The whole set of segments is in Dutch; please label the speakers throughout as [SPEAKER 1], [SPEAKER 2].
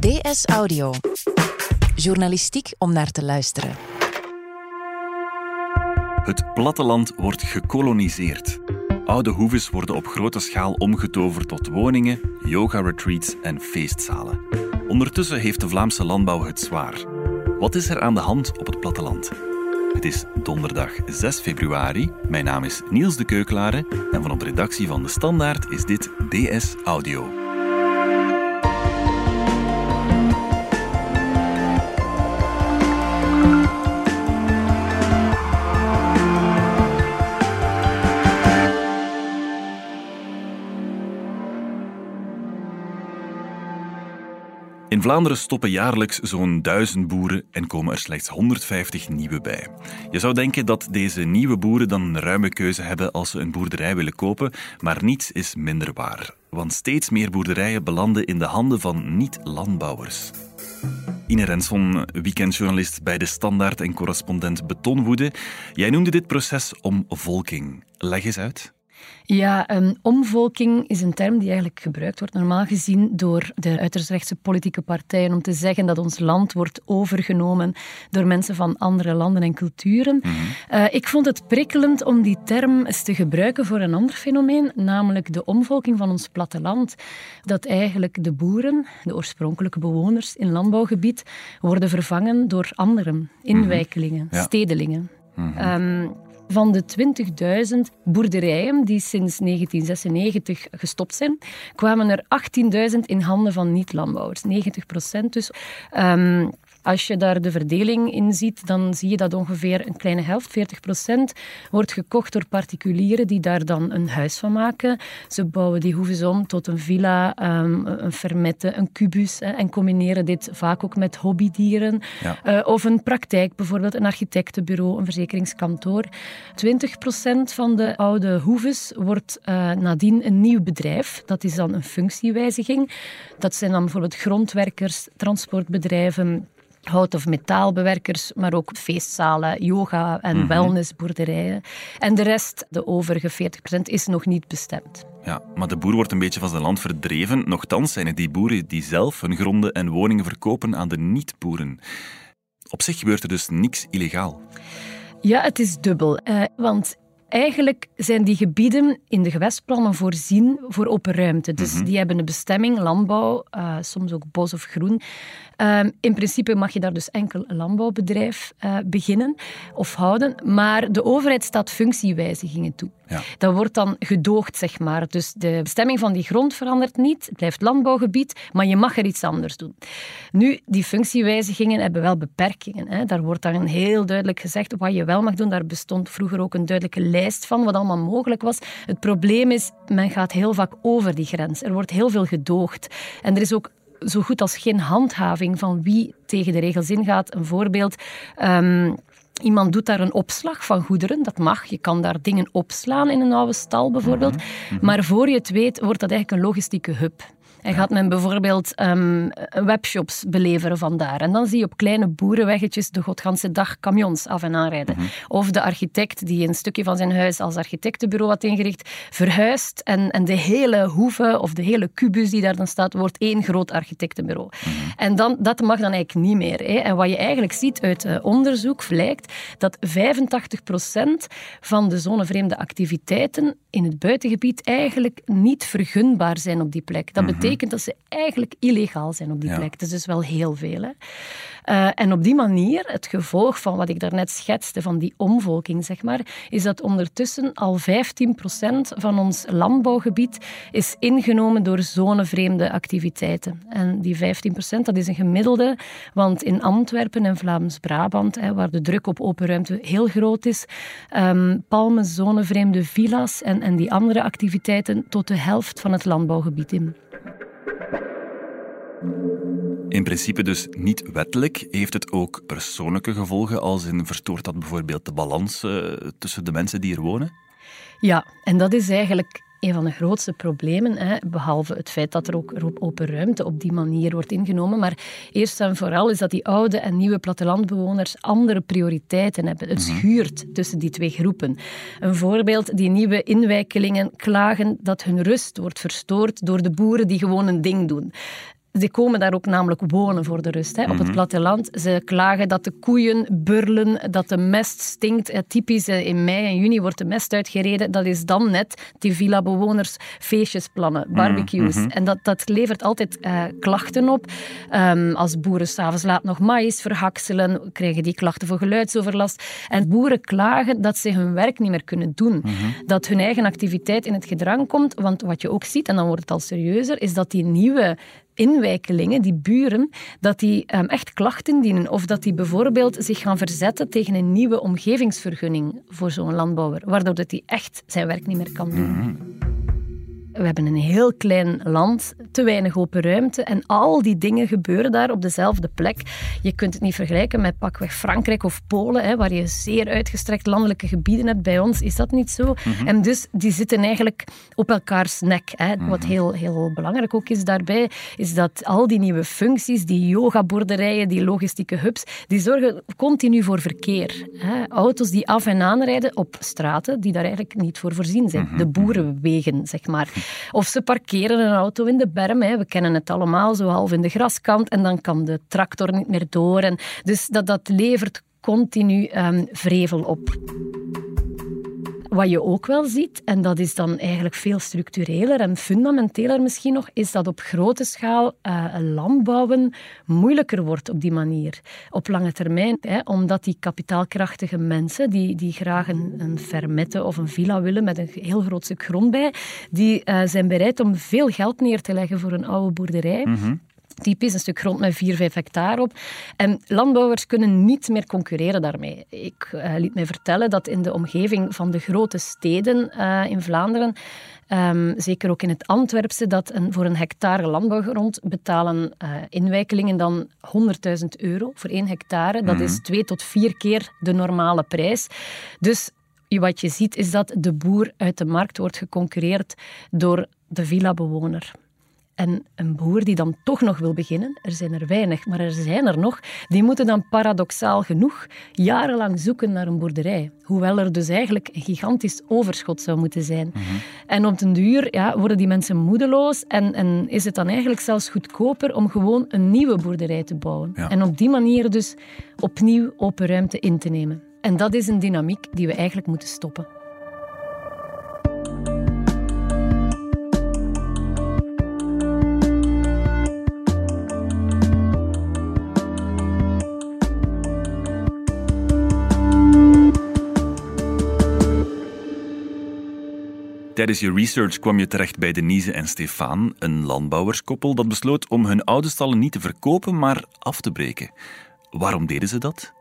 [SPEAKER 1] DS Audio. Journalistiek om naar te luisteren.
[SPEAKER 2] Het platteland wordt gekoloniseerd. Oude hoeves worden op grote schaal omgetoverd tot woningen, yoga-retreats en feestzalen. Ondertussen heeft de Vlaamse landbouw het zwaar. Wat is er aan de hand op het platteland? Het is donderdag 6 februari. Mijn naam is Niels de Keukelare en van de redactie van De Standaard is dit DS Audio. In Vlaanderen stoppen jaarlijks zo'n duizend boeren en komen er slechts 150 nieuwe bij. Je zou denken dat deze nieuwe boeren dan een ruime keuze hebben als ze een boerderij willen kopen, maar niets is minder waar. Want steeds meer boerderijen belanden in de handen van niet-landbouwers. Ine Renson, weekendjournalist bij De Standaard en correspondent Betonwoede. Jij noemde dit proces omvolking. Leg eens uit.
[SPEAKER 3] Ja, um, omvolking is een term die eigenlijk gebruikt wordt, normaal gezien, door de uiterst rechtse politieke partijen om te zeggen dat ons land wordt overgenomen door mensen van andere landen en culturen. uh, ik vond het prikkelend om die term eens te gebruiken voor een ander fenomeen, namelijk de omvolking van ons platteland. Dat eigenlijk de boeren, de oorspronkelijke bewoners in landbouwgebied, worden vervangen door anderen, inwijkelingen, mm -hmm. ja. stedelingen. Mm -hmm. um, van de 20.000 boerderijen die sinds 1996 gestopt zijn, kwamen er 18.000 in handen van niet-landbouwers. 90 procent dus. Um, als je daar de verdeling in ziet, dan zie je dat ongeveer een kleine helft, 40 procent, wordt gekocht door particulieren die daar dan een huis van maken. Ze bouwen die hoeven om tot een villa, um, een fermette, een kubus en combineren dit vaak ook met hobbydieren. Ja. Uh, of een praktijk, bijvoorbeeld een architectenbureau, een verzekeringskantoor. 20 procent van de oude hoeves wordt uh, nadien een nieuw bedrijf. Dat is dan een functiewijziging. Dat zijn dan bijvoorbeeld grondwerkers, transportbedrijven, hout- of metaalbewerkers, maar ook feestzalen, yoga en mm -hmm. wellnessboerderijen. En de rest, de overige 40%, is nog niet bestemd.
[SPEAKER 2] Ja, maar de boer wordt een beetje van zijn land verdreven. Nochtans zijn het die boeren die zelf hun gronden en woningen verkopen aan de niet-boeren. Op zich gebeurt er dus niks illegaal.
[SPEAKER 3] Ja, het is dubbel. Want Eigenlijk zijn die gebieden in de gewestplannen voorzien voor open ruimte. Dus mm -hmm. die hebben een bestemming, landbouw, uh, soms ook bos of groen. Uh, in principe mag je daar dus enkel een landbouwbedrijf uh, beginnen of houden, maar de overheid staat functiewijzigingen toe. Ja. Dat wordt dan gedoogd, zeg maar. Dus de bestemming van die grond verandert niet, het blijft landbouwgebied, maar je mag er iets anders doen. Nu, die functiewijzigingen hebben wel beperkingen. Hè. Daar wordt dan heel duidelijk gezegd wat je wel mag doen. Daar bestond vroeger ook een duidelijke lijst van wat allemaal mogelijk was. Het probleem is, men gaat heel vaak over die grens. Er wordt heel veel gedoogd. En er is ook zo goed als geen handhaving van wie tegen de regels ingaat. Een voorbeeld. Um, Iemand doet daar een opslag van goederen, dat mag. Je kan daar dingen opslaan in een oude stal bijvoorbeeld. Mm -hmm. Maar voor je het weet, wordt dat eigenlijk een logistieke hub. En gaat men bijvoorbeeld um, webshops beleveren vandaar. En dan zie je op kleine boerenweggetjes de godganse dag camions af en aanrijden. Mm -hmm. Of de architect die een stukje van zijn huis als architectenbureau had ingericht, verhuist en, en de hele hoeve of de hele kubus die daar dan staat, wordt één groot architectenbureau. Mm -hmm. En dan, dat mag dan eigenlijk niet meer. Hè. En wat je eigenlijk ziet uit uh, onderzoek blijkt dat 85% van de zonevreemde activiteiten in het buitengebied eigenlijk niet vergunbaar zijn op die plek. Dat betekent betekent dat ze eigenlijk illegaal zijn op die ja. plek. Dat is dus wel heel veel. Hè. Uh, en op die manier, het gevolg van wat ik daarnet schetste, van die omvolking, zeg maar, is dat ondertussen al 15% van ons landbouwgebied is ingenomen door zonevreemde activiteiten. En die 15% dat is een gemiddelde, want in Antwerpen en Vlaams-Brabant, waar de druk op open ruimte heel groot is, um, palmen zonevreemde villa's en, en die andere activiteiten tot de helft van het landbouwgebied in.
[SPEAKER 2] In principe dus niet wettelijk. Heeft het ook persoonlijke gevolgen, als in verstoort dat bijvoorbeeld de balans uh, tussen de mensen die er wonen?
[SPEAKER 3] Ja, en dat is eigenlijk een van de grootste problemen, hè, behalve het feit dat er ook open ruimte op die manier wordt ingenomen. Maar eerst en vooral is dat die oude en nieuwe plattelandbewoners andere prioriteiten hebben. Het schuurt tussen die twee groepen. Een voorbeeld, die nieuwe inwijkelingen klagen dat hun rust wordt verstoord door de boeren die gewoon een ding doen Ze komen daar ook namelijk wonen voor de rust, hè, op het mhm. platteland. Ze klagen dat de koeien burlen, dat de mest stinkt. typisch eh, in mei en juni wordt de mest uitgereden. Dat is dan net die villa-bewoners feestjes plannen, mhm, barbecues. Mhm. En dat, dat levert altijd uh, klachten op. Um, als boeren s'avonds laat nog maïs verhakselen, krijgen die klachten voor geluidsoverlast. En boeren klagen dat ze hun werk niet meer kunnen doen. Dat hun eigen activiteit in het gedrang komt. Want wat je ook ziet, en dan wordt het al serieuzer, is dat die nieuwe inwijkelingen, die buren, dat die um, echt klachten dienen. Of dat die bijvoorbeeld zich gaan verzetten tegen een nieuwe omgevingsvergunning voor zo'n landbouwer. Waardoor dat die echt zijn werk niet meer kan doen. Mhm. We hebben een heel klein land, te weinig open ruimte en al die dingen gebeuren daar op dezelfde plek. Je kunt het niet vergelijken met pakweg Frankrijk of Polen, hè, waar je zeer uitgestrekt landelijke gebieden hebt. Bij ons is dat niet zo. Mhm. En dus die zitten eigenlijk op elkaars nek. Hè. Wat mhm. heel, heel belangrijk ook is daarbij, is dat al die nieuwe functies, die yogaboerderijen, die logistieke hubs, die zorgen continu voor verkeer. Hè. Auto's die af en aanrijden op straten die daar eigenlijk niet voor voorzien zijn. De boerenwegen, zeg maar. Of ze parkeren een auto in de berm. Hè. We kennen het allemaal, zo half in de graskant. En dan kan de tractor niet meer door. En dus dat, dat levert continu um, vrevel op. Wat je ook wel ziet, en dat is dan eigenlijk veel structureler en fundamenteler misschien nog, is dat op grote schaal uh, landbouwen moeilijker wordt op die manier. Op lange termijn, hè, omdat die kapitaalkrachtige mensen, die, die graag een, een fermette of een villa willen met een heel groot stuk grond bij, die uh, zijn bereid om veel geld neer te leggen voor een oude boerderij. Mm typisch, een stuk grond met 4, 5 hectare op. En landbouwers kunnen niet meer concurreren daarmee. Ik uh, liet mij vertellen dat in de omgeving van de grote steden uh, in Vlaanderen, um, zeker ook in het Antwerpse, dat een, voor een hectare landbouwgrond betalen uh, inwijkelingen dan 100.000 euro voor één hectare. Dat is mhm. twee tot vier keer de normale prijs. Dus wat je ziet is dat de boer uit de markt wordt geconcurreerd door de villa-bewoner. En een boer die dan toch nog wil beginnen, er zijn er weinig, maar er zijn er nog, die moeten dan paradoxaal genoeg jarenlang zoeken naar een boerderij. Hoewel er dus eigenlijk een gigantisch overschot zou moeten zijn. Mhm. En op den duur ja, worden die mensen moedeloos en, en, is het dan eigenlijk zelfs goedkoper om gewoon een nieuwe boerderij te bouwen. En op die manier dus opnieuw open ruimte in te nemen. En dat is een dynamiek die we eigenlijk moeten stoppen.
[SPEAKER 2] Tijdens je research kwam je terecht bij Denise en Stefan, een landbouwerskoppel dat besloot om hun oude stallen niet te verkopen, maar af te breken. Waarom deden ze dat?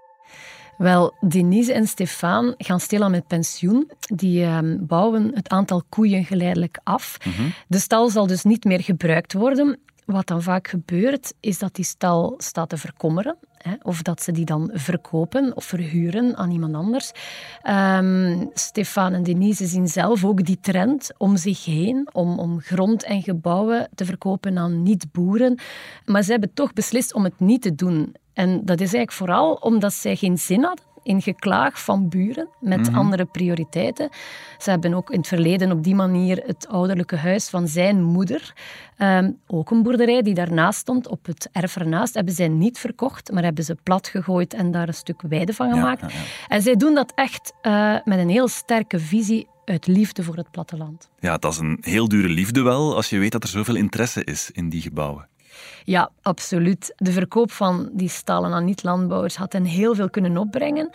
[SPEAKER 3] Wel, Denise en Stefan gaan stilaan met pensioen. Die ehm, bouwen het aantal koeien geleidelijk af. Mhm. De stal zal dus niet meer gebruikt worden. Wat dan vaak gebeurt, is dat die stal staat te verkommeren. Hè, of dat ze die dan verkopen of verhuren aan iemand anders. Um, Stefan en Denise zien zelf ook die trend om zich heen, om, om grond en gebouwen te verkopen aan niet-boeren. Maar ze hebben toch beslist om het niet te doen. En dat is eigenlijk vooral omdat zij geen zin hadden in geklaag van buren met mhm. andere prioriteiten. Ze hebben ook in het verleden op die manier het ouderlijke huis van zijn moeder, ehm, ook een boerderij die daarnaast stond, op het erf ernaast, hebben zij niet verkocht, maar hebben ze plat gegooid en daar een stuk weide van gemaakt. En zij doen dat echt uh, met een heel sterke visie uit liefde voor het platteland.
[SPEAKER 2] Ja, dat is een heel dure liefde wel, als je weet dat er zoveel interesse is in die gebouwen.
[SPEAKER 3] Ja, absoluut. De verkoop van die stallen aan niet-landbouwers had hen heel veel kunnen opbrengen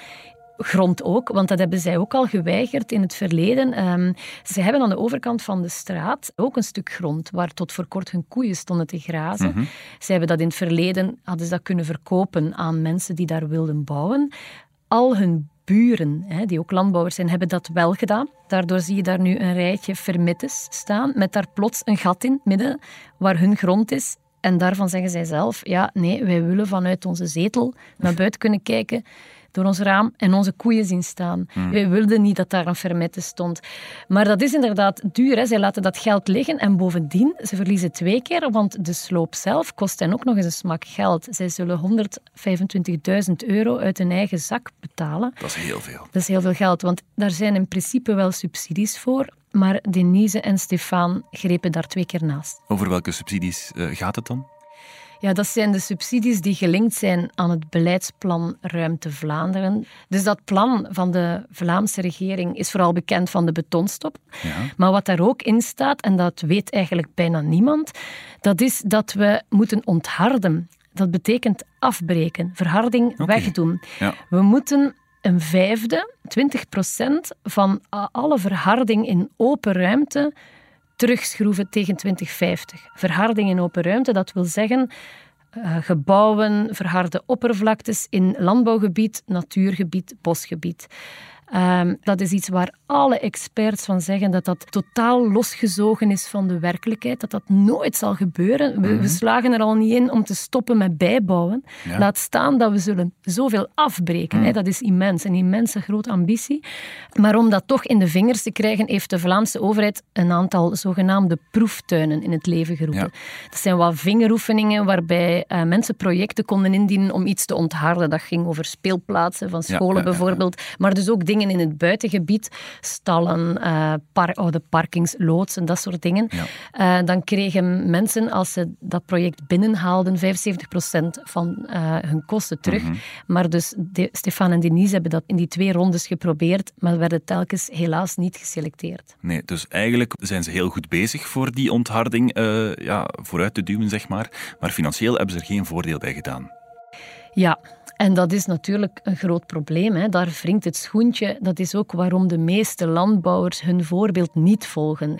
[SPEAKER 3] grond ook, want dat hebben zij ook al geweigerd in het verleden. Um, ze hebben aan de overkant van de straat ook een stuk grond waar tot voor kort hun koeien stonden te grazen. Mm Ze hebben dat in het verleden hadden ze dat kunnen verkopen aan mensen die daar wilden bouwen. Al hun buren, hè, die ook landbouwers zijn, hebben dat wel gedaan. Daardoor zie je daar nu een rijtje vermittes staan met daar plots een gat in midden waar hun grond is en daarvan zeggen zij zelf, ja, nee, wij willen vanuit onze zetel naar buiten kunnen kijken door ons raam en onze koeien zien staan. Hmm. Wij wilden niet dat daar een fermette stond. Maar dat is inderdaad duur. Hè. Zij laten dat geld liggen en bovendien, ze verliezen twee keer, want de sloop zelf kost hen ook nog eens een smak geld. Zij zullen 125.000 euro uit hun eigen zak betalen.
[SPEAKER 2] Dat is heel veel.
[SPEAKER 3] Dat is heel veel geld, want daar zijn in principe wel subsidies voor. Maar Denise en Stefan grepen daar twee keer naast.
[SPEAKER 2] Over welke subsidies uh, gaat het dan?
[SPEAKER 3] Ja, dat zijn de subsidies die gelinkt zijn aan het beleidsplan Ruimte Vlaanderen. Dus dat plan van de Vlaamse regering is vooral bekend van de betonstop. Ja. Maar wat daar ook in staat, en dat weet eigenlijk bijna niemand, dat is dat we moeten ontharden. Dat betekent afbreken, verharding wegdoen. Ja. We moeten een vijfde, 20 procent van alle verharding in open ruimte terugschroeven tegen 2050. Verharding in open ruimte, dat wil zeggen uh, gebouwen, verharde oppervlaktes in landbouwgebied, natuurgebied, bosgebied. Um, dat is iets waar alle experts van zeggen dat dat totaal losgezogen is van de werkelijkheid, dat dat nooit zal gebeuren. We, mhm. slagen er al niet in om te stoppen met bijbouwen. Laat staan dat we zullen zoveel afbreken. Hè. Mhm. Dat is immens, een immense grote ambitie. Maar om dat toch in de vingers te krijgen, heeft de Vlaamse overheid een aantal zogenaamde proeftuinen in het leven geroepen. Dat zijn wat vingeroefeningen waarbij uh, mensen projecten konden indienen om iets te ontharden. Dat ging over speelplaatsen van scholen bijvoorbeeld, maar dus ook dingen in het buitengebied stallen, uh, par oude parkings, loodsen, dat soort dingen. Uh, dan kregen mensen, als ze dat project binnenhaalden, 75% van uh, hun kosten terug. Mhm. Maar dus de, Stefan en Denise hebben dat in die twee rondes geprobeerd, maar werden telkens helaas niet geselecteerd.
[SPEAKER 2] Nee, dus eigenlijk zijn ze heel goed bezig voor die ontharding ja, vooruit te duwen, zeg maar. Maar financieel hebben ze er geen voordeel bij gedaan.
[SPEAKER 3] Ja, en dat is natuurlijk een groot probleem. Hè. Daar wringt het schoentje. Dat is ook waarom de meeste landbouwers hun voorbeeld niet volgen.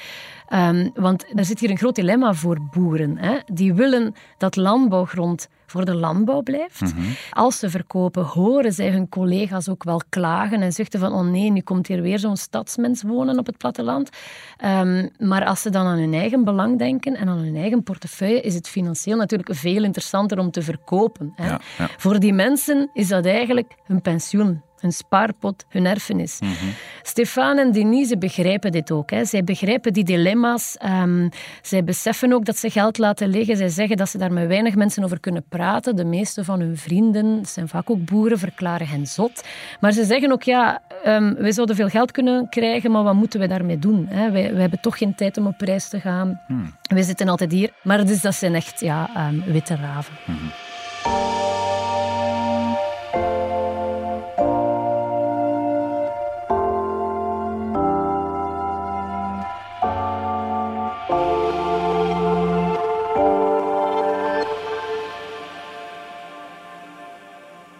[SPEAKER 3] Um, want er zit hier een groot dilemma voor boeren. Hè. Die willen dat landbouwgrond voor de landbouw blijft. Mhm. Als ze verkopen, horen zij hun collega's ook wel klagen en zuchten van oh nee, nu komt hier weer zo'n stadsmens wonen op het platteland. Um, maar als ze dan aan hun eigen belang denken en aan hun eigen portefeuille, is het financieel natuurlijk veel interessanter om te verkopen. Hè. Voor die mensen is dat eigenlijk hun pensioen hun spaarpot, hun erfenis. Mm Stefan en Denise begrijpen dit ook. Hè. Zij begrijpen die dilemma's. Um, zij beseffen ook dat ze geld laten liggen. Zij zeggen dat ze daar met weinig mensen over kunnen praten. De meeste van hun vrienden, zijn vaak ook boeren, verklaren hen zot. Maar ze zeggen ook, ja, um, wij zouden veel geld kunnen krijgen, maar wat moeten we daarmee doen? Hè? Wij, wij hebben toch geen tijd om op reis te gaan. Mm. We zitten altijd hier. Maar dus dat zijn echt ja, um, witte raven. Mhm.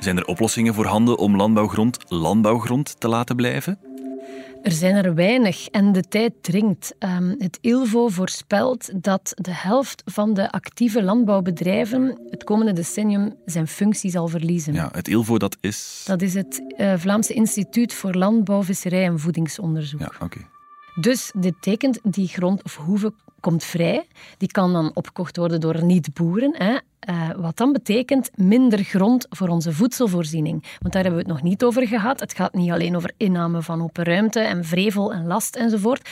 [SPEAKER 2] Zijn er oplossingen voorhanden om landbouwgrond landbouwgrond te laten blijven?
[SPEAKER 3] Er zijn er weinig en de tijd dringt. Ehm, het ILVO voorspelt dat de helft van de actieve landbouwbedrijven het komende decennium zijn functie zal verliezen.
[SPEAKER 2] Ja, het ILVO dat is...
[SPEAKER 3] Dat is het uh, Vlaamse Instituut voor Landbouw, Visserij en Voedingsonderzoek.
[SPEAKER 2] Ja, oké.
[SPEAKER 3] Dus dit tekent die grond of hoeve komt vrij. Die kan dan opgekocht worden door niet-boeren. Uh, wat dan betekent minder grond voor onze voedselvoorziening. Want daar hebben we het nog niet over gehad. Het gaat niet alleen over inname van open ruimte en vrevel en last enzovoort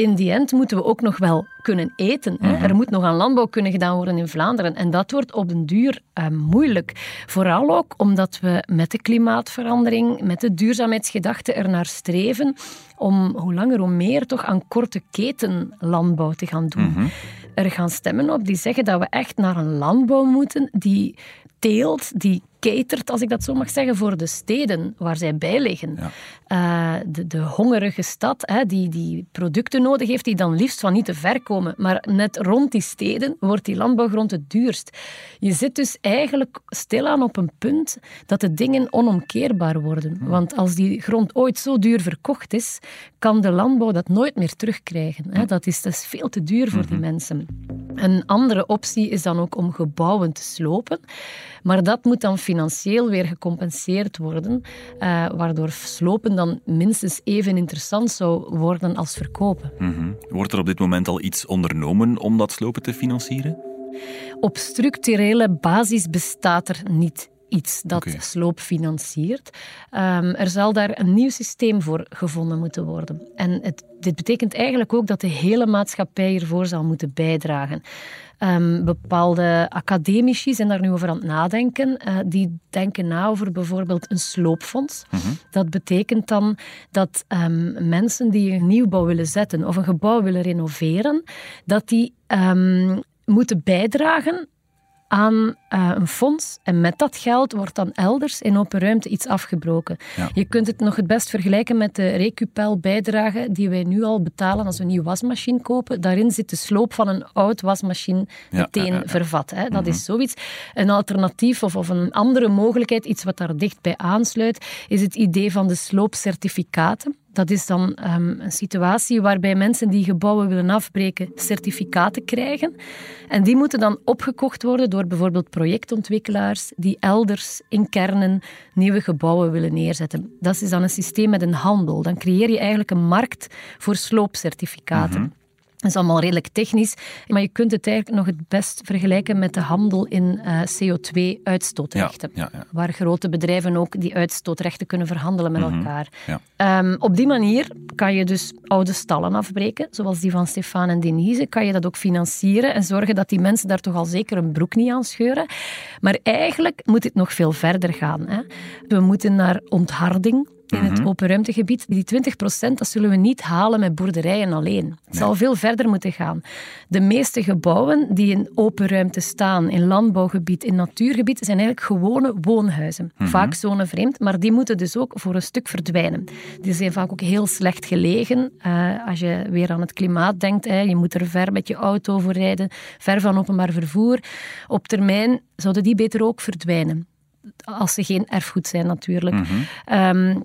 [SPEAKER 3] in die end moeten we ook nog wel kunnen eten. Hè? Mhm. Er moet nog aan landbouw kunnen gedaan worden in Vlaanderen. En dat wordt op den duur uh, moeilijk. Vooral ook omdat we met de klimaatverandering, met de duurzaamheidsgedachte er naar streven om hoe langer hoe meer toch aan korte keten landbouw te gaan doen. Mhm. Er gaan stemmen op die zeggen dat we echt naar een landbouw moeten die teelt, die catert, als ik dat zo mag zeggen, voor de steden waar zij bij liggen. Eh, de, de, hongerige stad, hè, die, die producten nodig heeft, die dan liefst van niet te ver komen. Maar net rond die steden wordt die landbouwgrond het duurst. Je zit dus eigenlijk stilaan op een punt dat de dingen onomkeerbaar worden. Want als die grond ooit zo duur verkocht is, kan de landbouw dat nooit meer terugkrijgen. Hè. Dat, is, dat is veel te duur voor die mhm. mensen. Een andere optie is dan ook om gebouwen te slopen. Maar dat moet dan financieel weer gecompenseerd worden, uh, waardoor slopen dan minstens even interessant zou worden als verkopen.
[SPEAKER 2] Mhm. Wordt er op dit moment al iets ondernomen om dat slopen te financieren?
[SPEAKER 3] Op structurele basis bestaat er niet iets dat sloop financiert. Um, er zal daar een nieuw systeem voor gevonden moeten worden. En het, dit betekent eigenlijk ook dat de hele maatschappij hiervoor zal moeten bijdragen. Um, bepaalde academici zijn daar nu over aan het nadenken. Uh, die denken na over bijvoorbeeld een sloopfonds. Mhm. Dat betekent dan dat um, mensen die een nieuwbouw willen zetten of een gebouw willen renoveren, dat die moeten bijdragen aan uh, een fonds en met dat geld wordt dan elders in open ruimte iets afgebroken.
[SPEAKER 2] Ja.
[SPEAKER 3] Je kunt het nog het best vergelijken met de Recupel-bijdrage die wij nu al betalen als we een nieuwe wasmachine kopen. Daarin zit de sloop van een oud wasmachine meteen
[SPEAKER 2] ja, ja, ja.
[SPEAKER 3] vervat. Hè. Dat is zoiets. Een alternatief of, of een andere mogelijkheid, iets wat daar dicht bij aansluit, is het idee van de sloopcertificaten. Dat is dan ehm, een situatie waarbij mensen die gebouwen willen afbreken certificaten krijgen. En die moeten dan opgekocht worden door bijvoorbeeld projectontwikkelaars die elders in kernen nieuwe gebouwen willen neerzetten. Dat is dan een systeem met een handel. Dan creëer je eigenlijk een markt voor sloopcertificaten. Dat is allemaal redelijk technisch, maar je kunt het eigenlijk nog het best vergelijken met de handel in eh, CO2-uitstootrechten.
[SPEAKER 2] Ja, ja, ja.
[SPEAKER 3] Waar grote bedrijven ook die uitstootrechten kunnen verhandelen met elkaar.
[SPEAKER 2] Ja.
[SPEAKER 3] Ehm, op die manier kan je dus oude stallen afbreken, zoals die van Stefan en Denise. Kan je dat ook financieren en zorgen dat die mensen daar toch al zeker een broek niet aan scheuren. Maar eigenlijk moet het nog veel verder gaan. Hè. We moeten naar ontharding in het openruimtegebied. Die 20% dat zullen we niet halen met boerderijen alleen. Het zal veel verder moeten gaan. De meeste gebouwen die in open ruimte staan, in landbouwgebied, in natuurgebied, zijn eigenlijk gewone woonhuizen. Vaak zonevreemd, maar die moeten dus ook voor een stuk verdwijnen. Die zijn vaak ook heel slecht gelegen. Eh, als je weer aan het klimaat denkt, hè, je moet er ver met je auto voor rijden, ver van openbaar vervoer. Op termijn zouden die beter ook verdwijnen als ze geen erfgoed zijn natuurlijk. Ehm,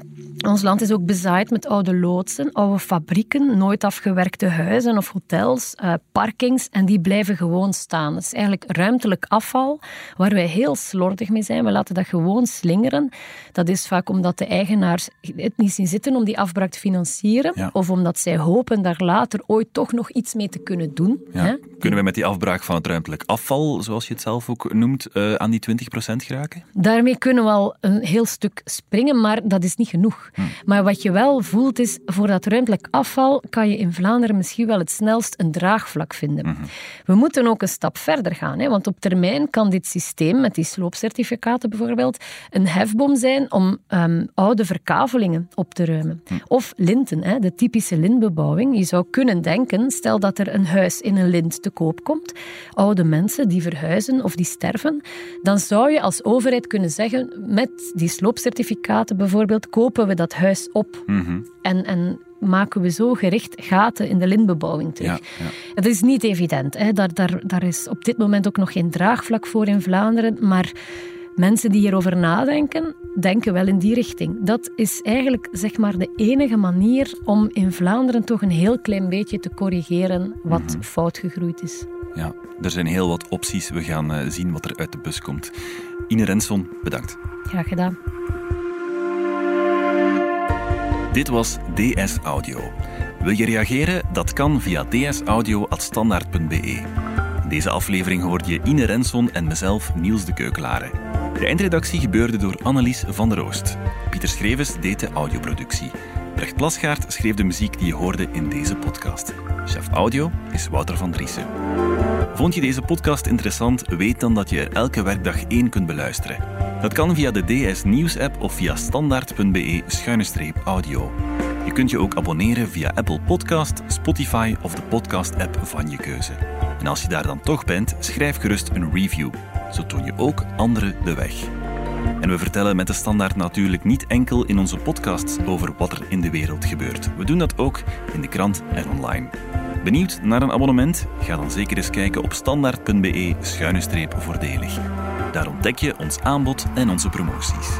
[SPEAKER 3] ons land is ook bezaaid met oude loodsen, oude fabrieken, nooit afgewerkte huizen of hotels, eh, parkings, en die blijven gewoon staan. Dat is eigenlijk ruimtelijk afval waar wij heel slordig mee zijn. We laten dat gewoon slingeren. Dat is vaak omdat de eigenaars het niet zien zitten om die afbraak te financieren,
[SPEAKER 2] Ja.
[SPEAKER 3] of omdat zij hopen daar later ooit toch nog iets mee te kunnen doen.
[SPEAKER 2] Ja.
[SPEAKER 3] Hè?
[SPEAKER 2] Kunnen we met die afbraak van het ruimtelijk afval, zoals je het zelf ook noemt, eh, aan die 20% geraken?
[SPEAKER 3] Daarmee kunnen we al een heel stuk springen, maar dat is niet genoeg. Maar wat je wel voelt is, voor dat ruimtelijk afval kan je in Vlaanderen misschien wel het snelst een draagvlak vinden. We moeten ook een stap verder gaan, hè, want op termijn kan dit systeem, met die sloopcertificaten bijvoorbeeld, een hefboom zijn om ehm, oude verkavelingen op te ruimen. Of linten, hè, de typische lintbebouwing. Je zou kunnen denken, stel dat er een huis in een lint te koop komt, oude mensen die verhuizen of die sterven, dan zou je als overheid kunnen zeggen, met die sloopcertificaten bijvoorbeeld, kopen we dat huis op.
[SPEAKER 2] Mhm.
[SPEAKER 3] En, en maken we zo gericht gaten in de lintbebouwing terug.
[SPEAKER 2] Ja, ja.
[SPEAKER 3] Het is niet evident. Hè. Daar, daar, daar is op dit moment ook nog geen draagvlak voor in Vlaanderen. Maar mensen die hierover nadenken, denken wel in die richting. Dat is eigenlijk zeg maar, de enige manier om in Vlaanderen toch een heel klein beetje te corrigeren wat fout gegroeid is.
[SPEAKER 2] Ja, er zijn heel wat opties. We gaan eh, zien wat er uit de bus komt. Ine Renson, bedankt.
[SPEAKER 3] Graag gedaan.
[SPEAKER 2] Dit was DS Audio. Wil je reageren? Dat kan via dsaudio.standaard.be. Deze aflevering hoorde je Ine Renson en mezelf, Niels de Keukelare. De eindredactie gebeurde door Annelies van der Oost. Pieter Schrevens deed de audioproductie. Brecht Plasgaard schreef de muziek die je hoorde in deze podcast. Chef audio is Wouter van Driessen. Vond je deze podcast interessant? Weet dan dat je er elke werkdag één kunt beluisteren. Dat kan via de DS Nieuws app of via standaard.be-audio. Je kunt je ook abonneren via Apple Podcast, Spotify of de podcast-app van je keuze. En als je daar dan toch bent, schrijf gerust een review. Zo toon je ook anderen de weg. En we vertellen met de standaard natuurlijk niet enkel in onze podcasts over wat er in de wereld gebeurt. We doen dat ook in de krant en online. Benieuwd naar een abonnement? Ga dan zeker eens kijken op standaard.be-voordelig. Daar ontdek je ons aanbod en onze promoties.